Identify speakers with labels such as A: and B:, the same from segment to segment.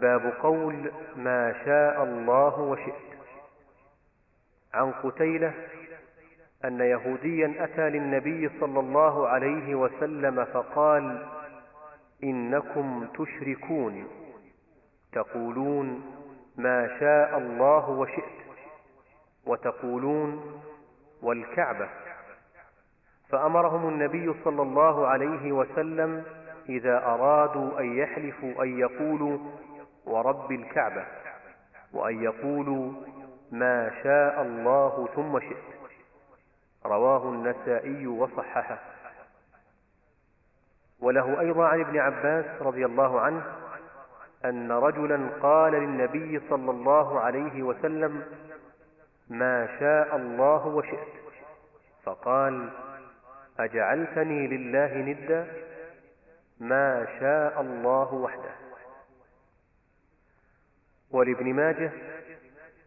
A: باب قول ما شاء الله وشئت. عن قتيلة أن يهوديا أتى للنبي صلى الله عليه وسلم فقال إنكم تشركون. تقولون ما شاء الله وشئت. وتقولون والكعبة. فأمرهم النبي صلى الله عليه وسلم إذا أرادوا أن يحلفوا أن يقولوا ورب الكعبة وأن يقولوا ما شاء الله ثم شئت. رواه النسائي وصححه. وله أيضا عن ابن عباس رضي الله عنه أن رجلا قال للنبي صلى الله عليه وسلم ما شاء الله وشئت. فقال أجعلتني لله ندا؟ ما شاء الله وحده. ولابن ماجه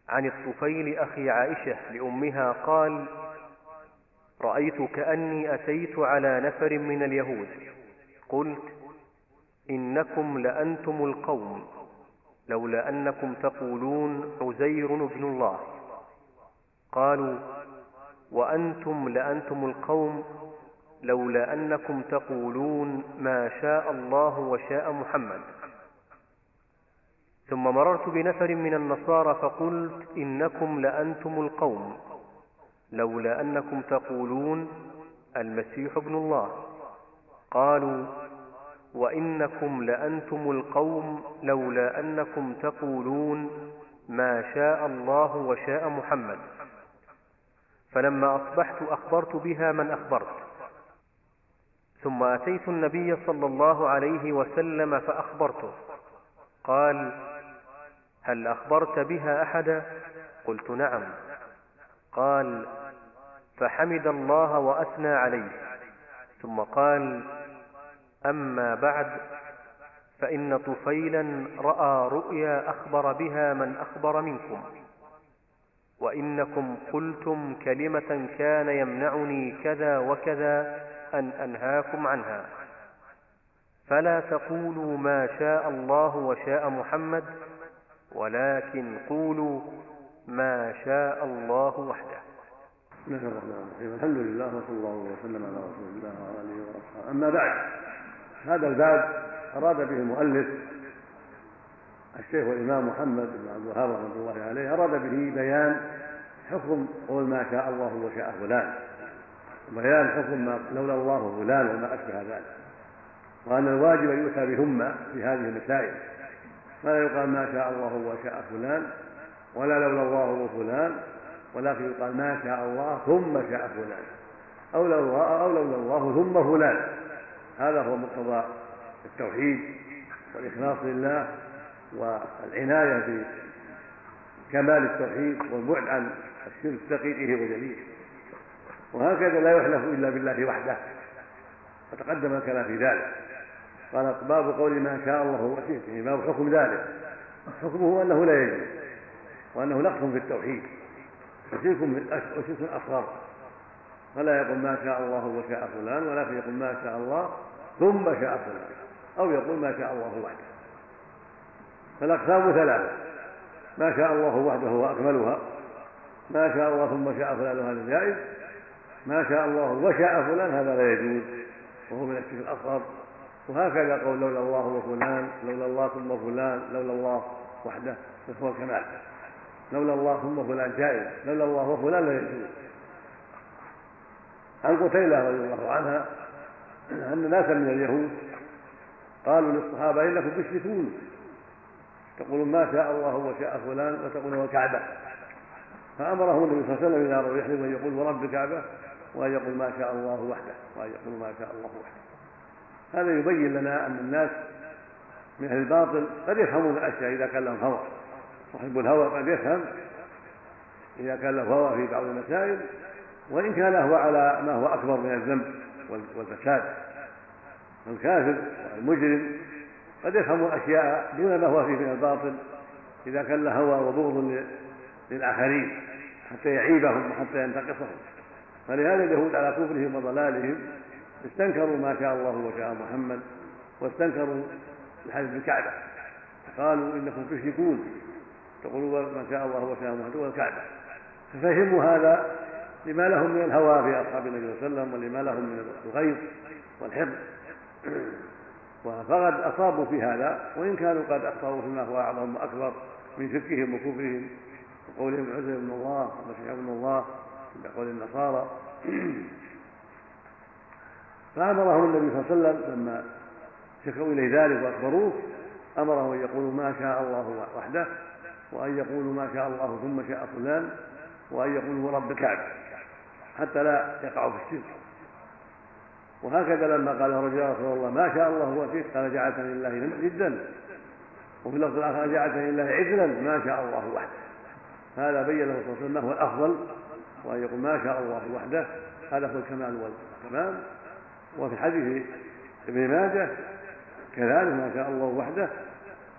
A: عن الطفيل أخي عائشة لأمها قال رأيت كأني أتيت على نفر من اليهود. قلت إنكم لأنتم القوم لولا أنكم تقولون عزير بن الله. قالوا وأنتم لأنتم القوم لولا أنكم تقولون ما شاء الله وشاء محمد. ثم مررت بنفر من النصارى فقلت إنكم لأنتم القوم لولا أنكم تقولون المسيح ابن الله. قالوا وإنكم لأنتم القوم لولا أنكم تقولون ما شاء الله وشاء محمد. فلما أصبحت أخبرت بها من أخبرت. ثم أتيت النبي صلى الله عليه وسلم فأخبرته. قال هل أخبرت بها أحدا؟ قلت نعم. قال فحمد الله وأثنى عليه. ثم قال أما بعد فإن طفيلا رأى رؤيا أخبر بها من أخبر منكم. وإنكم قلتم كلمة كان يمنعني كذا وكذا أن أنهاكم عنها. فلا تقولوا ما شاء الله وشاء محمد ولكن قولوا ما شاء الله وحده.
B: بسم الله الرحمن الرحيم الحمد لله وصلى الله وسلم على رسول الله وعلى آله وأصحابه. أما بعد هذا الباب أراد به المؤلف الشيخ والامام محمد بن عبد الوهاب رحمة الله عليه أراد به بيان حكم قول ما شاء الله وشاء فلان. وبيان حكم ما لولا الله فلان وما أشبه ذلك. وأن الواجب أن يؤتى بهمه في هذه المسائل. فلا يقال ما شاء الله وشاء فلان ولا لولا الله وفلان ولكن يقال ما شاء الله ثم شاء فلان أو لولا أو لولا الله ثم فلان. هذا هو مقتضى التوحيد والإخلاص لله والعناية بكمال التوحيد والبعد عن الشرك دقيقه وجليله. وهكذا لا يحلف إلا بالله وحده وتقدم الكلام في ذلك. قال باب قول ما شاء الله وشئت يعني باب حكم ذلك. حكمه أنه لا يجوز وأنه نقص في التوحيد وشرك وشرك أصغر فلا يقول ما شاء الله وشاء فلان ولكن يقول ما شاء الله ثم شاء فلان أو يقول ما شاء الله وحده. فالأقسام ثلاثة. ما شاء الله وحده هو أكملها ما شاء الله ثم شاء فلان هذا جائز. ما شاء الله وشاء فلان هذا لا يجوز وهو من الشرك الأصغر وهكذا قول لولا الله وفلان لولا الله ثم فلان لولا الله وحده فهو الكمال لولا الله ثم فلان جائز لولا الله وفلان لا يجوز. عن قتيلة رضي الله عنها أن ناسا من اليهود قالوا للصحابة إنكم تشركون تقولون ما شاء الله وشاء فلان وتقولون الكعبة فأمرهم النبي صلى الله عليه وسلم إذا أن يقول ورب الكعبة وأن يقول ما شاء الله وحده وأن يقول ما شاء الله وحده. هذا يبين لنا أن الناس من أهل الباطل قد يفهمون الأشياء إذا كان لهم هوى. صاحب الهوى قد يفهم إذا كان له هوى في بعض المسائل وإن كان هو على ما هو أكبر من الذنب والفساد. الكافر والمجرم قد يفهم الأشياء دون ما هو فيه من الباطل إذا كان له هوى وبغض للآخرين حتى يعيبهم وحتى ينتقصهم. فلهذا اليهود على كفرهم وضلالهم استنكروا ما شاء الله وشاء محمد واستنكروا الحديث بالكعبة. قالوا إنكم تشركون. تقولوا ما شاء الله وشاء محمد والكعبه ففهموا هذا لما لهم من الهوى في أصحاب النبي صلى الله عليه وسلم ولما لهم من الغيظ والحقد. فقد أصابوا في هذا وإن كانوا قد أخطأوا فيما هو أعظم وأكبر من شركهم وكفرهم. وقولهم عزيز بن الله ومسيح ابن الله بقول النصارى. فامرهم النبي صلى الله عليه وسلم لما شكوا إليه ذلك وأخبروه امرهم أن يقولوا ما شاء الله وحده وأن يقولوا ما شاء الله ثم شاء فلان وأن يقولوا رب الكعبه حتى لا يقعوا في الشرك. وهكذا لما قال رجل رسول الله ما شاء الله وشئت قال جعلتني لله جدا. وفي اللفظ الآخر جعلتني لله عجلا ما شاء الله وحده. هذا بين له صلى الله عليه وسلم ما هو الأفضل وأن يقول ما شاء الله وحده هذا هو الكمال والكمال. وفي حديث ابن ماجه كذلك ما شاء الله وحده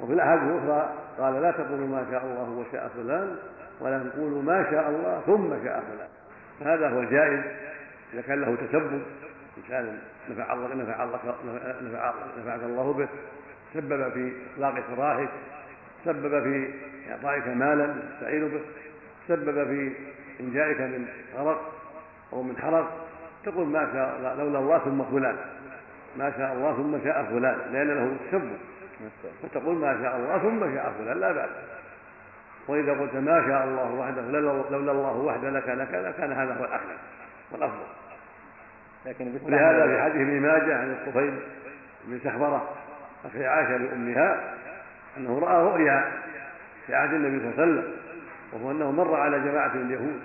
B: وفي الأحاديث الأخرى قال لا تقولوا ما شاء الله وشاء فلان ولكن قولوا ما شاء الله ثم شاء فلان. هذا هو الجائز إذا كان له تسبب انسان نفع الله نفع الله نفع نفعك الله به سبب في إطلاق سراحك سبب في إعطائك مالا تستعين به سبب في إنجائك من غرق أو من حرق. تقول ما شاء الله لولا الله ثم فلان. ما شاء الله ثم شاء فلان. لأن له تسبب فتقول ما شاء الله ثم شاء فلان لا بأس. وإذا قلت ما شاء الله وحده لولا الله وحده لكان لكان هذا هو الأحسن والأفضل. لكن ولهذا في حديث ابن ماجه عن الطفيل بن سحبرة أخي عائشة لأمها أنه رأى رؤيا في عهد النبي صلى الله عليه وسلم وهو أنه مر على جماعة من اليهود.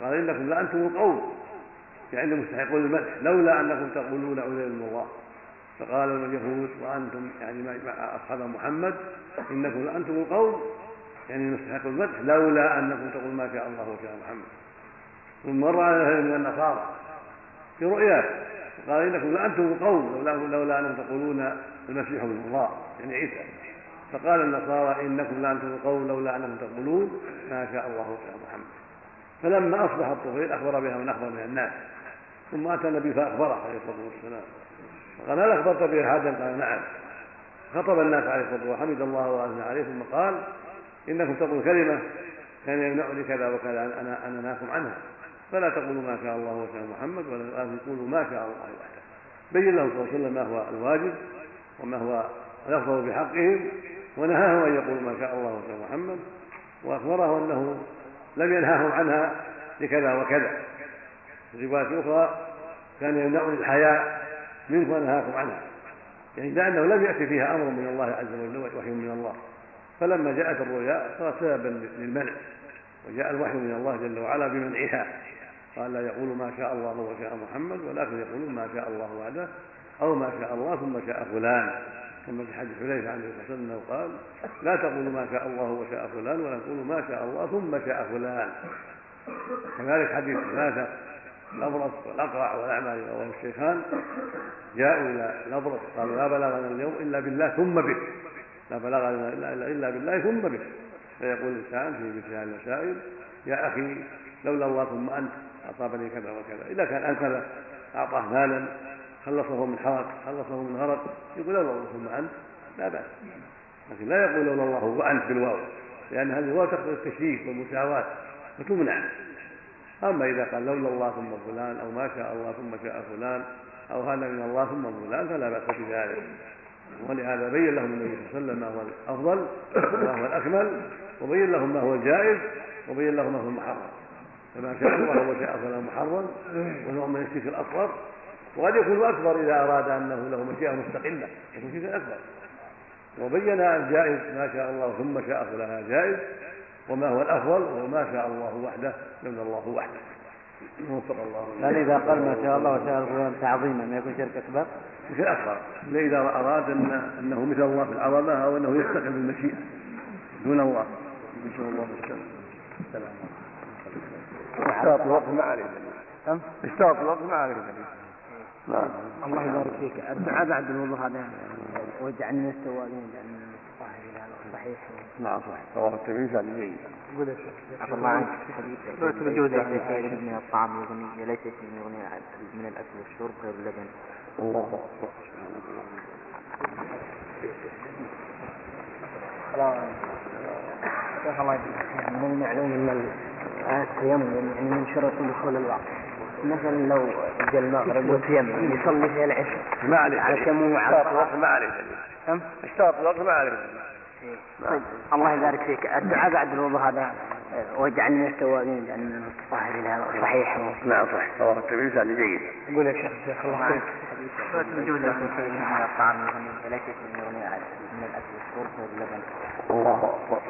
B: قال إنكم لأنتم القوم. يعني مستحقون المدح لولا أنكم تقولون عزيز من الله فقال اليهود وأنتم يعني مع أصحاب محمد إنكم لأنتم القوم. يعني مستحق المدح لولا أنكم تقول ما شاء الله وشاء محمد. ثم مر على أهل من النصارى في رؤياه قال إنكم لأنتم القوم لولا, لولا أنكم تقولون المسيح ابن الله يعني عيسى. فقال النصارى إنكم لأنتم القوم لولا أنكم تقولون ما شاء الله وشاء محمد. فلما أصبح الطفيل أخبر بها من أخبر من الناس. ثم أتى النبي فأخبره عليه الصلاة والسلام. فقال هل أخبرت به هذا؟ قال نعم. خطب الناس عليه الصلاة والسلام وحمد الله وأثنى عليه ثم قال إنكم تقول كلمة كان يمنعني كذا وكذا أنا أنا ناكم عنها. فلا تقولوا ما شاء الله وشاء محمد ولكن قولوا ما شاء الله وحده. بين لهم صلى الله عليه وسلم ما هو الواجب وما هو الافضل بحقهم ونهاهم أن يقولوا ما شاء الله وشاء محمد. وأخبره أنه لم ينهاهم عنها لكذا وكذا. في رواية أخرى كان يمنعني الحياء منه ونهاكم عنها. يعني لأنه لم يأتي فيها أمر من الله عز وجل وحي من الله. فلما جاءت الرؤيا صارت سببا للمنع. وجاء الوحي من الله جل وعلا بمنعها. قال لا يقول ما شاء الله وشاء محمد ولكن يقولون ما شاء الله وحده أو ما شاء الله ثم شاء فلان. كما في حديث حذيفة عنه صلى الله قال لا تقولوا ما شاء الله وشاء فلان ولا تقولوا ما شاء الله ثم شاء فلان. كذلك حديث ثلاثة الابرص والاقرع والأعمى رواه الشيخان جاءوا إلى الابرص قالوا لا بلغنا اليوم إلا بالله ثم بك لا بلغنا الا بالله ثم بك فيقول الانسان في مثل هذه المسائل يا أخي لولا الله ثم أنت اصابني كذا وكذا. إذا كان انقذه أعطاه مالا خلصه من حرق خلصه من غرق يقول لولا الله ثم أنت لا بأس. لكن لا يقول لولا الله وأنت بالواو لأن هذه الواو تقتضي التشريف والمساواة فتمنع أما إذا قال لولا الله ثم فلان أو ما شاء الله ثم شاء فلان أو هذا من الله ثم فلان فلا بأس بذلك. ولهذا بين لهم النبي صلى الله عليه وسلم ما هو الأفضل وما هو الأكمل وبين لهم ما هو الجائز وبين لهم ما هو المحرم. فما شاء الله وشاء فلا محرم ونوع من الشرك الاصغر وقد يكون اكبر إذا أراد أنه له مشيئة مستقلة يكون شركا أكبر. وبين الجائز ما شاء الله ثم شاء فلها جائز. وما هو الأفضل وهو ما شاء الله وحده لولا الله وحده.
C: وفق الله. هل إذا قال ما شاء الله وشاء فلان تعظيما ما يكون شرك أكبر؟
B: شرك أكبر. إذا أراد أن أنه مثل الله في العظمة أو أنه يستقل بالمشيئه دون الله. نسال الله السلام اشتاط الوقت ما عليه دليل. اشتاط الوقت ما عليه دليل.
C: نعم. الله يبارك فيك. الدعاء بعد الوضوء هذا واجعلني من التوابين. لأن صحيح.
B: نعم صحيح. رواه الترمذي عن جيد.
C: عفى الله عنك. حديث ليس شيء من الطعام يغني ليس شيء يغني من الأكل والشرب غير اللبن.
B: الله أكبر.
C: شيخ الله من المعلوم أن التيمم يعني من شرط دخول الوقت مثلا لو جاء المغرب وتيمم يصلي فيها العشاء.
B: ما عليه
C: على
B: ما عليه دليل اشتراط الوقت ما عليه
C: طيب. الله يبارك فيك. الدعاء بعد الوضوء هذا واجعلني من التوابين واجعلني من المتطهرين هذا صحيح.
B: نعم صحيح. الترمذي سند جيد.
C: يقول يا شيخ شيخ الله يبارك يجوز لكم شيء من الطعام يغني ولا شيء يغني من الاكل والشرب واللبن
B: الله اكبر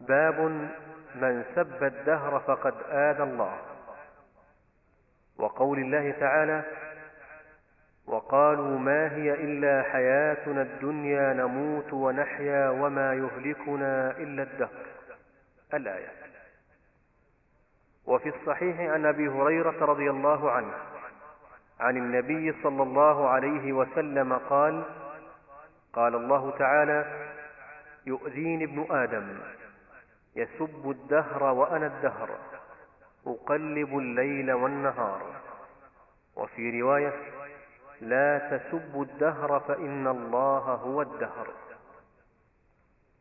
A: باب من سب الدهر فقد آذى الله. وقول الله تعالى وقالوا ما هي إلا حياتنا الدنيا نموت ونحيا وما يهلكنا إلا الدهر. الآية. وفي الصحيح عن أبي هريرة رضي الله عنه عن النبي صلى الله عليه وسلم قال قال الله تعالى يؤذيني ابن آدم يسب الدهر وأنا الدهر أقلب الليل والنهار. وفي رواية لا تسبوا الدهر فإن الله هو الدهر.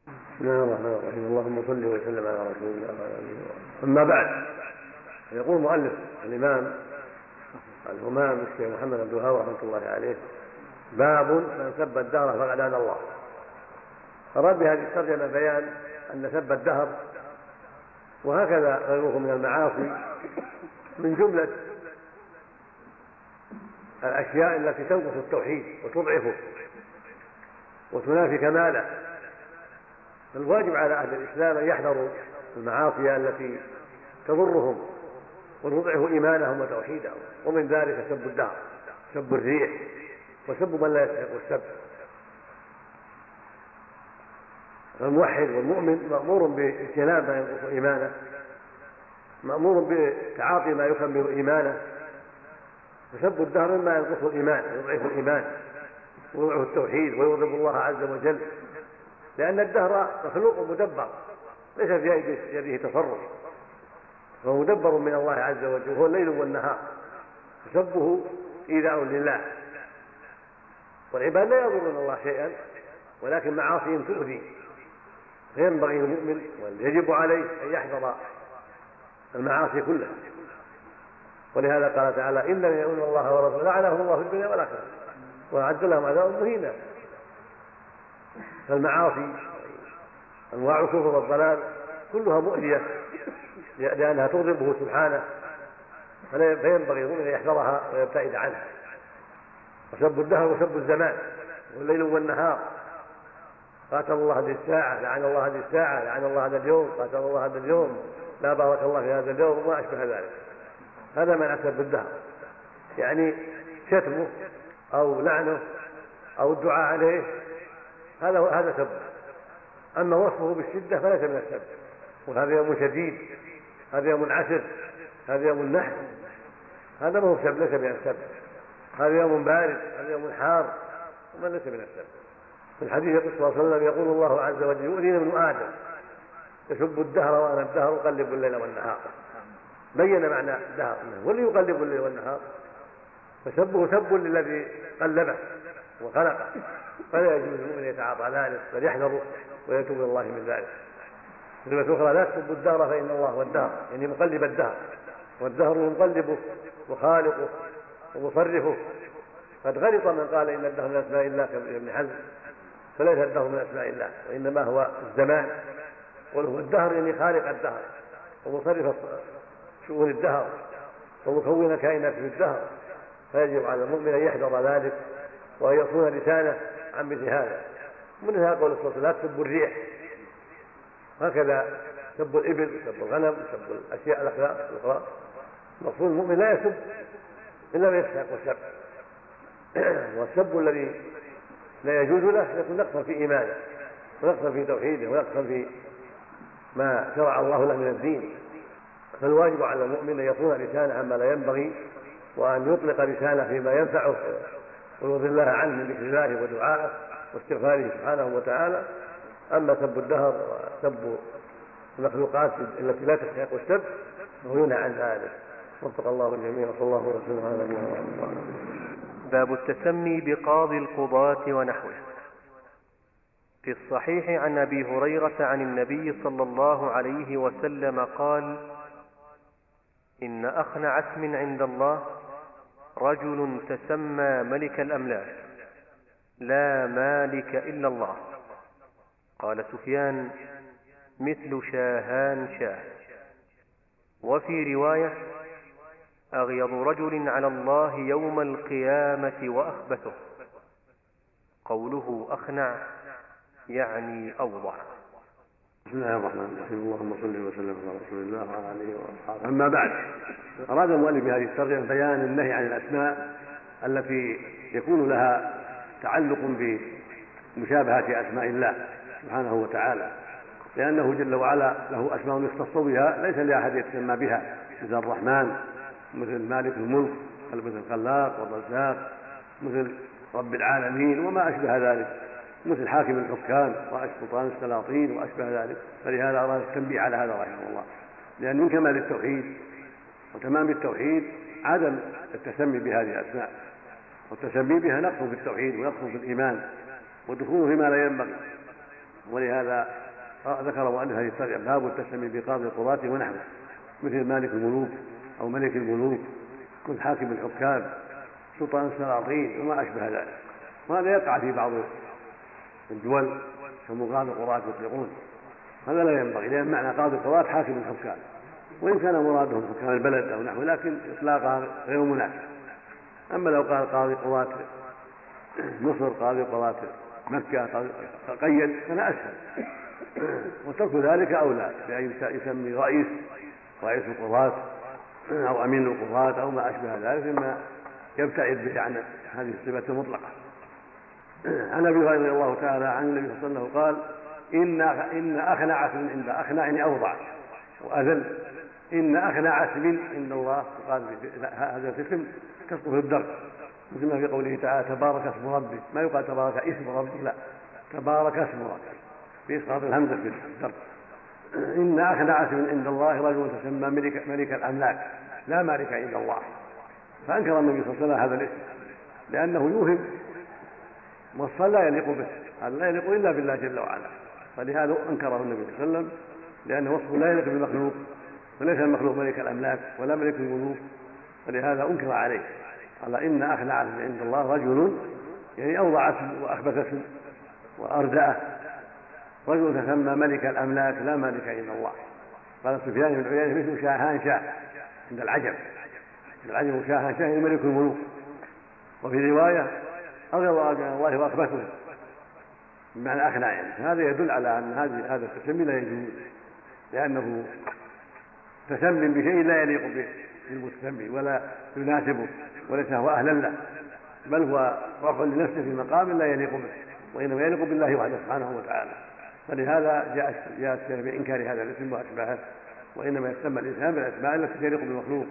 B: بسم الله الرحمن الرحيم. اللهم صل وسلم على رسول الله وعلى آله وصحبه. أما بعد يقول المؤلف الإمام الهمام الشيخ محمد عبد الوهاب رحمة الله عليه باب من سب الدهر فقد آذى الله. أراد بهذه الترجمة بيان أن سب الدهر وهكذا غيره من المعاصي من جملة الأشياء التي تنقص التوحيد وتضعفه وتنافي كماله. فالواجب على أهل الإسلام أن يحذروا المعاصي التي تضرهم وتضعف إيمانهم وتوحيدهم ومن ذلك سب الدهر سب الريح وسب من لا يستحق السب. فالموحد والمؤمن مأمور بإجتناب ما ينقص إيمانه مأمور بتعاطي ما يكمل إيمانه فسب الدهر مما ينقص الإيمان ويضعف الإيمان ويضعف التوحيد ويغضب الله عز وجل. لأن الدهر مخلوق مدبر ليس في يده تصرف فهو مدبر من الله عز وجل وهو الليل والنهار. فسبه إيذاء لله. والعباد لا يضرون الله شيئا ولكن معاصيهم تؤذي. فينبغي للمؤمن ويجب عليه أن يحذر المعاصي كلها. ولهذا قال تعالى إن الذين يؤمنون الله ورسوله لعنهم الله في الدنيا والآخرة. وأعد لهم عذابا مهينا. فالمعاصي أنواع الكفر والضلال كلها مؤذية لأنها تغضبه سبحانه فينبغي للمؤمن أن يحذرها ويبتعد عنها. وسب الدهر وسب الزمان والليل والنهار. قاتل الله هذه الساعة لعن الله هذه الساعة لعن الله هذا اليوم قاتل الله هذا اليوم لا بارك الله في هذا اليوم وما أشبه ذلك. هذا ما سب الدهر يعني شتمه أو لعنه أو الدعاء عليه هذا هذا سب أما وصفه بالشدة فليس من السب وهذا يوم شديد هذا يوم عسر هذا يوم النحر. هذا ما هو سب ليس من السب هذا يوم بارد هذا يوم حار وما ليس من السب في الحديث صلى الله عليه وسلم يقول الله عز وجل يؤذينا ابن آدم يسب الدهر وأنا الدهر أقلب الليل والنهار. بين معنى الدهر. انه هو اللي يقلب الليل والنهار. فسبه سب للذي قلبه وخلقه. فلا يجوز للمؤمن يتعاطى ذلك بل يحذره ويتوب إلى الله من ذلك. كلمة أخرى لا تسبوا الدهر فإن الله هو الدهر. يعني مقلب الدهر. والدهر مقلبه وخالقه ومصرفه. قد غلط من قال إن الدهر من أسماء الله كابن حزم. فليس الدهر من أسماء الله وإنما هو الزمان. وهو الدهر يعني خالق الدهر. ومصرف شؤون الدهر ومكون كائنات في الدهر فيجب على المؤمن أن يحذر ذلك وأن يصون لسانه عن مثل هذا. من هذا قول الصلاة لا تسبوا الريح. هكذا سب الإبل سب الغنم سب الأشياء الأخلاق الأخرى. المقصود المؤمن لا يسب إلا ما يستحق السب. والسب الذي لا يجوز له يكون نقصا في إيمانه ونقصا في توحيده ونقصا في ما شرع الله له من الدين. فالواجب على المؤمن أن يصون لسانه عما لا ينبغي وأن يطلق لسانه فيما ينفعه ويرضي الله عنه من ذكر الله ودعائه واستغفاره سبحانه وتعالى. أما سب الدهر وسب المخلوقات التي لا تستحق السب فهو ينهى عن ذلك. وفق الله الجميع وصلى الله وسلم على نبينا محمد.
A: باب التسمي بقاضي القضاة ونحوه. في الصحيح عن أبي هريرة عن النبي صلى الله عليه وسلم قال إن اخنع اسم عند الله رجل تسمى ملك الأملاك لا مالك إلا الله. قال سفيان مثل شاهان شاه. وفي رواية اغيض رجل على الله يوم القيامة وأخبثه. قوله أخنع يعني أوضح.
B: بسم الله الرحمن الرحيم. اللهم صل وسلم على رسول الله وعلى آله وأصحابه. أما بعد أراد المؤلف بهذه الترجمة بيان النهي عن الأسماء التي يكون لها تعلق بمشابهة أسماء الله سبحانه وتعالى لأنه جل وعلا له أسماء يختص بها ليس لأحد يتسمى بها مثل الرحمن مثل مالك الملك مثل الخلاق والرزاق مثل رب العالمين وما أشبه ذلك. مثل حاكم الحكام رأس سلطان السلاطين وأشبه ذلك. فلهذا أراد التنبيه على هذا رحمه الله. لأن من كمال التوحيد وتمام التوحيد عدم التسمي بهذه الأسماء. والتسمي بها نقص في التوحيد ونقص في الإيمان ودخوله فيما لا ينبغي. ولهذا ذكر مؤلف هذه الترجمة باب التسمي بقاضي القضاة ونحوه مثل مالك الملوك أو ملك الملوك مثل حاكم الحكام سلطان السلاطين وما أشبه ذلك. وهذا يقع في بعض الدول كمقاضي القضاة يطلقون. هذا لا ينبغي لأن معنى قاضي القضاة حاكم الحكام وإن كان مرادهم حكام البلد أو نحوه لكن إطلاقها غير مناسب. أما لو قال قاضي قضاة مصر قاضي قضاة مكة قيد فلا أسهل. وترك ذلك أولى بأن يسمي رئيس رئيس القضاة أو أمين القضاة أو ما أشبه ذلك مما يبتعد به عن هذه الصفة المطلقة. عن أبي هريرة رضي الله تعالى عن النبي صلى الله عليه وسلم قال إن إن اخنع اسم عند اخنع يعني أوضع واذل إن اخنع اسم عند الله. قال هذا الاسم كسره الدرج مثل ما في قوله تعالى تبارك اسم ربك ما يقال تبارك اسم ربك لا. تبارك اسم ربك. بإسقاط الهمزة في الدرج إن أخنع اسم عند الله رجل تسمى ملك, ملك الأملاك لا مالك عند الله. فأنكر النبي صلى الله عليه وسلم هذا الاسم لأنه يوهم وصفا لا يليق به. هذا لا يليق إلا بالله جل وعلا. فلهذا أنكره النبي صلى الله عليه وسلم لأنه وصف لا يليق بالمخلوق وليس المخلوق ملك الأملاك ولا ملك الملوك فلهذا أنكر عليه. قال إن اخلع عند الله رجل يعني أوضع اسم وأخبث اسم وأردأه. رجل تسمى ملك الأملاك لا مالك عند الله. قال سفيان بن عيينة مثل شاهان شاه عند العجم. عند العجم شاهان شاه يعني ملك الملوك وفي رواية أغضب الله وأخبثه بمعنى أخنع يعني هذا يدل على أن هذه هذا التسمي لا يجوز لأنه تسمي بشيء لا يليق بالمتسمي ولا يناسبه وليس هو أهلا له بل هو رفع لنفسه في مقام لا يليق به وإنما يليق بالله وحده سبحانه وتعالى. فلهذا جاء جاء بإنكار هذا الاسم وأشباهه وإنما يسمى الإنسان بالأسماء التي تليق بالمخلوق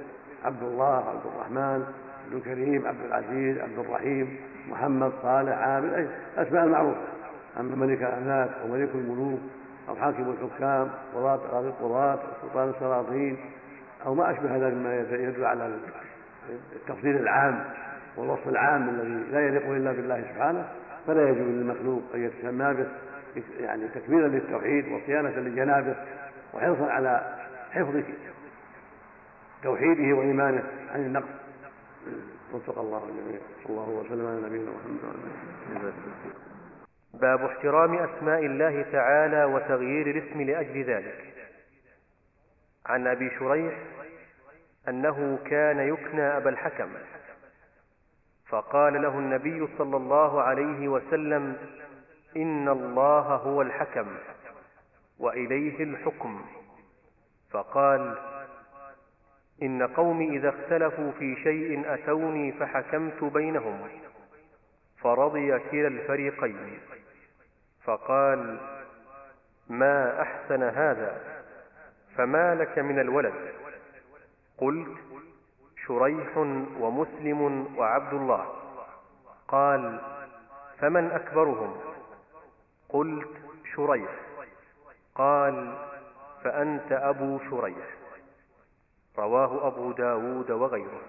B: عبد الله عبد الرحمن عبد الكريم عبد العزيز عبد الرحيم محمد صالح عامر أي أسماء المعروفة أما ملك الأملاك أو ملك الملوك أو حاكم الحكام قضاة القضاة سلطان السلاطين أو ما أشبه هذا مما يدل على التفضيل العام والوصف العام الذي لا يليق إلا بالله سبحانه فلا يجوز للمخلوق أن يتسمى به يعني تكميلا للتوحيد وصيانة لجنابه وحرصا على حفظ توحيده وإيمانه عن النقص. وفق الله الجميع. صلى الله وسلم على نبينا محمد
A: باب احترام أسماء الله تعالى وتغيير الاسم لأجل ذلك. عن أبي شريح أنه كان يكنى أبا الحكم فقال له النبي صلى الله عليه وسلم إن الله هو الحكم وإليه الحكم. فقال إن قومي إذا اختلفوا في شيء أتوني فحكمت بينهم. فرضي كلا الفريقين. فقال ما أحسن هذا؟ فما لك من الولد؟ قلت شريح ومسلم وعبد الله. قال فمن أكبرهم؟ قلت شريح. قال فأنت أبو شريح. رواه أبو داود وغيره.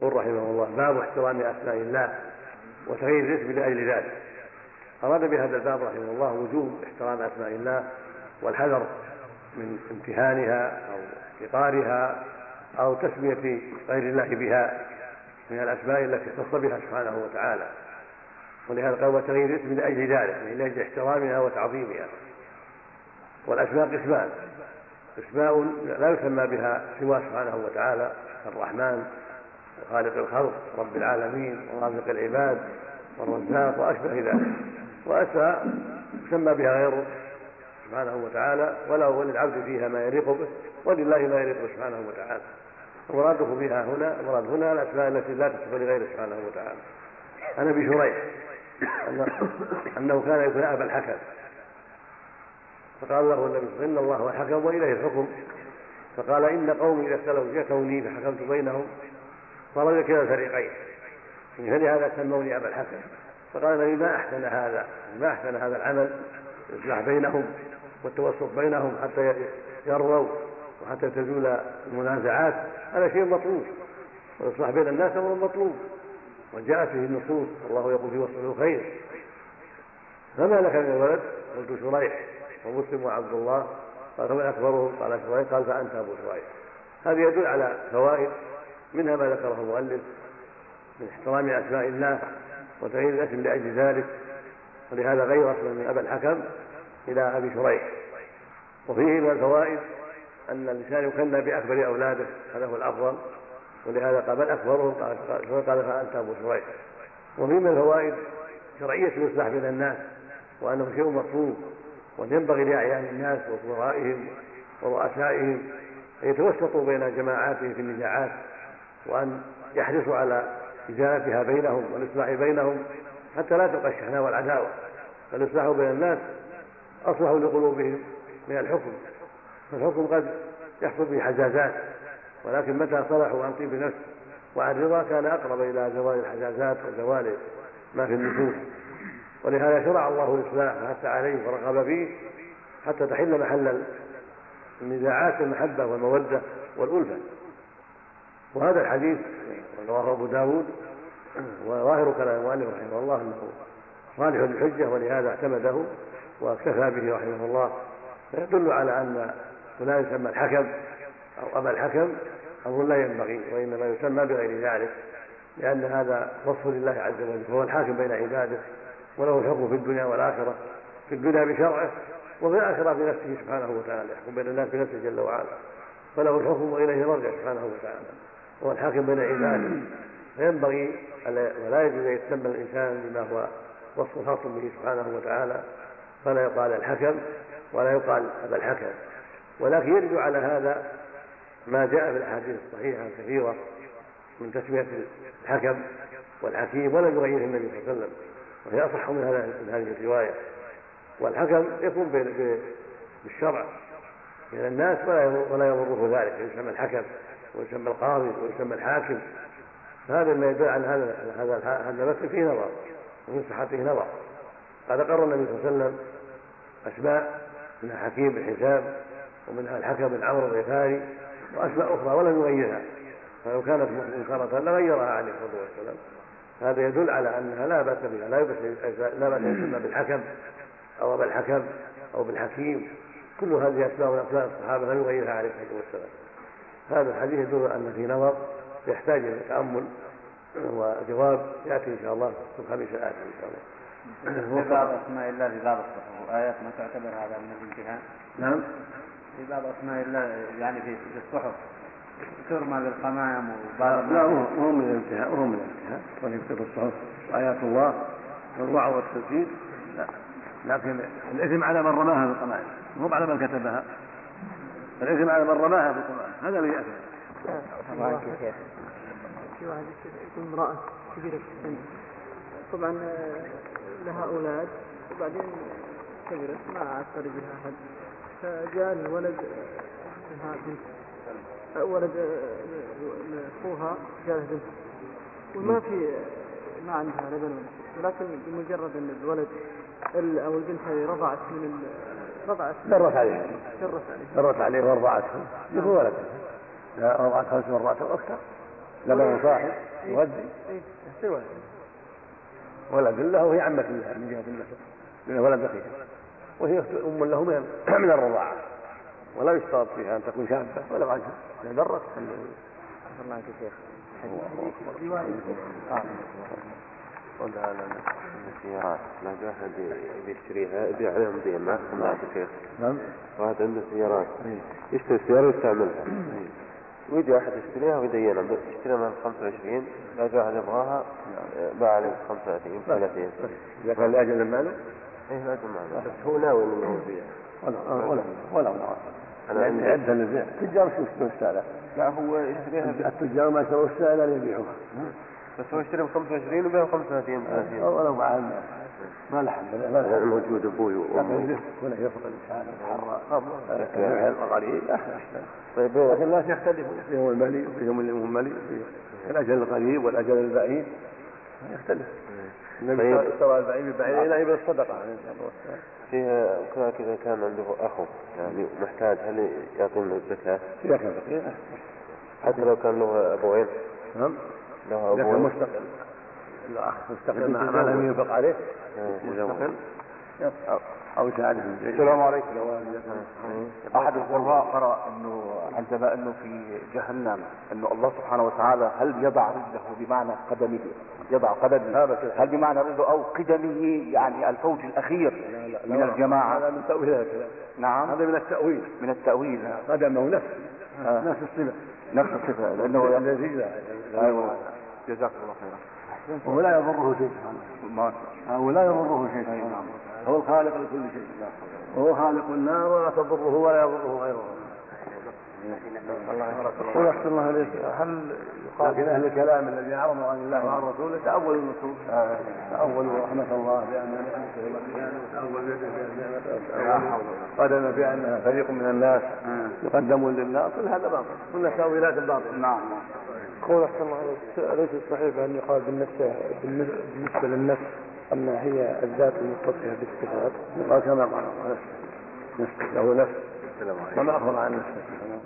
B: قل رحمه الله باب احترام أسماء الله وتغيير الاسم لأجل ذلك. أراد بهذا الباب رحمه الله وجوب احترام أسماء الله والحذر من امتهانها أو احتقارها أو تسمية غير الله بها من الأسماء التي اختص بها سبحانه وتعالى. ولهذا قال وتغيير الاسم لأجل ذلك من أجل احترامها وتعظيمها. والأسماء قسمان. أسماء لا يسمى بها سوى سبحانه وتعالى الرحمن وخالق الخلق رب العالمين ورازق العباد والرزاق وأشبه ذلك. وأسماء يسمى بها غيره سبحانه وتعالى وله وللعبد فيها ما يليق به ولله ما يليق سبحانه وتعالى. المراده بها هنا المراد هنا الأسماء التي لا تصف لغيره سبحانه وتعالى. عن أبي شريح انه كان يكون أبا الحكم فقال له النبي صلى الله عليه وسلم إن الله الحكم واليه الحكم فقال إن قومي إذا اختلفوا في كوني فحكمت بينهم. فرجع كلا الفريقين. فلهذا سموني أبا الحكم فقال النبي ما أحسن هذا ما أحسن هذا العمل الاصلاح بينهم والتوسط بينهم حتى يرضوا وحتى تزول المنازعات هذا شيء مطلوب. والإصلاح بين الناس أمر مطلوب. وجاءت به النصوص الله يقول في وصفه الخير. فما لك من الولد قلت شريح. ومسلم وعبد الله قال فمن أكبرهم؟ قال شريح قال فأنت أبو شريح. هذا يدل على فوائد منها ما ذكره المؤلف من احترام أسماء الله وتغيير الاسم لأجل ذلك. ولهذا غير أصلا من أبا الحكم إلى أبي شريح. وفيه من الفوائد أن الإنسان يكنى بأكبر أولاده هذا هو الأفضل. ولهذا قال بل أكبرهم؟ قال قال فأنت أبو شريح. وفيه من الفوائد شرعية الاصلاح بين الناس وأنه شيء مطلوب. وأن ينبغي لأعيان الناس وكبرائهم ورؤسائهم أن يتوسطوا بين جماعاتهم في النزاعات وأن يحرصوا على إزالتها بينهم والإصلاح بينهم حتى لا تبقى الشحناء والعداوة فالاصلاح بين الناس أصلح لقلوبهم من الحكم. فالحكم قد يحصل به حزازات ولكن متى صلحوا عن طيب نفس وعن رضا كان أقرب إلى زوال الحزازات وزوال ما في النفوس. ولهذا شرع الله الاصلاح وحث عليه ورغب فيه حتى تحل محل النزاعات المحبة والمودة والألفة. وهذا الحديث رواه أبو داود وظاهر كلام المؤلف رحمه الله أنه صالح للحجة ولهذا اعتمده واكتفى به رحمه الله. فيدل على أن فلان يسمى الحكم أو أبا الحكم أمر لا ينبغي وإنما يسمى بغير ذلك لأن هذا وصف لله عز وجل فهو الحاكم بين عباده. وله الحكم في الدنيا والآخرة في الدنيا بشرعه وفي الآخرة بنفسه سبحانه وتعالى يحكم بين الناس بنفسه جل وعلا. فله الحكم وإليه المرجع سبحانه وتعالى. هو الحاكم بين عباده. فينبغي ولا يجوز أن يتسمى الإنسان بما هو وصف خاص به سبحانه وتعالى. فلا يقال الحكم ولا يقال أبا الحكم. ولكن يرد على هذا ما جاء في الأحاديث الصحيحة الكثيرة من تسمية الحكم والحكيم ولم يغيره النبي صلى الله عليه وسلم. وهي أصح من من هذه الرواية. والحكم يكون بالشرع. بين الناس ولا ولا يضره ذلك يسمى الحكم ويسمى القاضي ويسمى الحاكم. هذا ما يدل على هذا هذا هذا المثل فيه نظر ومن صحته نظر. قد أقر النبي صلى الله عليه وسلم أسماء منها حكيم بالحساب ومنها الحكم بن عمرو الغفاري وأسماء أخرى ولم يغيرها. فلو كانت منكرة لغيرها عليه الصلاة والسلام. هذا يدل على أنها لا بأس بها لا باس لا بأس يسمى بالحكم أو بالحكم أو بالحكيم كل هذه أسماء من أسماء الصحابة لم يغيرها عليه الصلاة والسلام هذا الحديث يدل أن في نظر يحتاج إلى تأمل وجواب يأتي إن شاء الله في الخميس الاتي إن شاء الله.
C: في بعض أسماء الله في بعض الصحف وايات ما تعتبر هذا من الامتحان؟
B: نعم.
C: في بعض أسماء الله يعني في الصحف ترمى بالقمام
B: لا هو من الامتحان وهو من الامتحان ويكتب الصحف وايات الله والوعظ والتسجيل. لا لكن الإثم على من رماها بالقمائم مو على من كتبها. الإثم على من رماها بالقمائم هذا الذي ياثم
D: في واحد يكون امرأة كبيرة في السن طبعا آه، لها أولاد وبعدين كبرت ما عاد بها أحد. فجاء الولد لها بنت ولد أخوها جاء له بنت وما في ما عندها لبن ولكن بمجرد أن الولد أو البنت هذه رضعت من رضعت
B: درت عليه.
D: درت عليه.
B: وارضعته مثل ولدها رضعت خمس مرات أو أكثر. لبن صاحب يغذي
D: اي ولد.
B: ولد له وهي عمة الله من جهة النسب. من ولد أخيها. وهي أم له من من الرضاعة. ولا يشترط فيها أن تكون شابة ولا عنها إذا درت الحمد لله
C: الله يا شيخ
E: قلنا على السيارات ما جاء أحد يشتريها يبيع عليهم دين ما سمعت شيخ
B: نعم
E: واحد عنده سيارات يشتري السيارة ويستعملها ويجي واحد يشتريها ويدينها يشتريها من 25 لا جاء أحد يبغاها باع عليه 35 30
B: إذا كان لأجل المال
E: إيه لا جمع بس هو ناوي انه هو يبيع
B: ولا ولا ولا ولا
E: أنا عندي-
B: للبيع التجار شو يشترون السائلة
E: لا هو يشتريها
B: التجار ما شروا السائلة ليبيعوها
E: بس هو يشتري ب 25 وبيع ب 35 30
B: ولو مع ما له حل ما له حل.
E: موجود أبوي
B: لكن
E: وامي
B: هنا يفضل الإنسان يتحرى. القريب احسن
E: طيب
B: لكن الناس يختلفون. فيهم الملي وفيهم المهملي فيهم الأجل القريب والأجل البعيد. يختلف. النبي
E: طيب.
B: اشترى البعيد بالبعيد إلى ابل الصدقة. عليه الصلاه والسلام
E: فيها كذا كان عنده اخو يعني محتاج هل يعطينا الزكاة؟
B: اذا كان فقير
E: حتى لو كان له ابوين
B: نعم.
E: له
B: اذا
E: ابوين
B: مستقل. الاخ مستقل ما لم ينفق عليه.
E: آه،
B: مستقل. أو يساعده في.
F: السلام عليكم. أحد القراء قرأ إنه عندما إنه في جهنم إنه الله سبحانه وتعالى هل يضع رجله بمعنى قدمه؟ يضع قدمه. هل بمعنى رجله أو قدمه يعني الفوج الأخير من الجماعة؟
B: هذا من تاويل هذا الكلام
F: نعم.
B: هذا من التأويل.
F: من التأويل.
B: قدمه نفس.
F: آه.
B: نفس الصفة.
F: نفس الصفة لأنه
B: الذي لا
F: أيوه. جزاك الله خيرا.
B: وهو لا يضره شيء.
F: ما
B: هو لا يضره شيء. هو الخالق لكل شيء. وهو خالق النار ولا تضره ولا يضره غيره. الله يحسن الله عليك هل لكن أهل الكلام الذين أعرضوا عن الله وعن رسوله تأولوا النصوص. الله وبيانه وتاولوا يده بان نعمته قدم بأنها فريق من الناس يقدمون لله كل هذا باطل. كلها تأويلات باطله
F: نعم
G: قول أحسن الله عليك ليس صحيح أن يقال بالنفس بالنسبة للنفس أن هي الذات المتصفة بالصفات
B: قال كما قال الله نفس نفس له نفس كما اخبر عن نفسه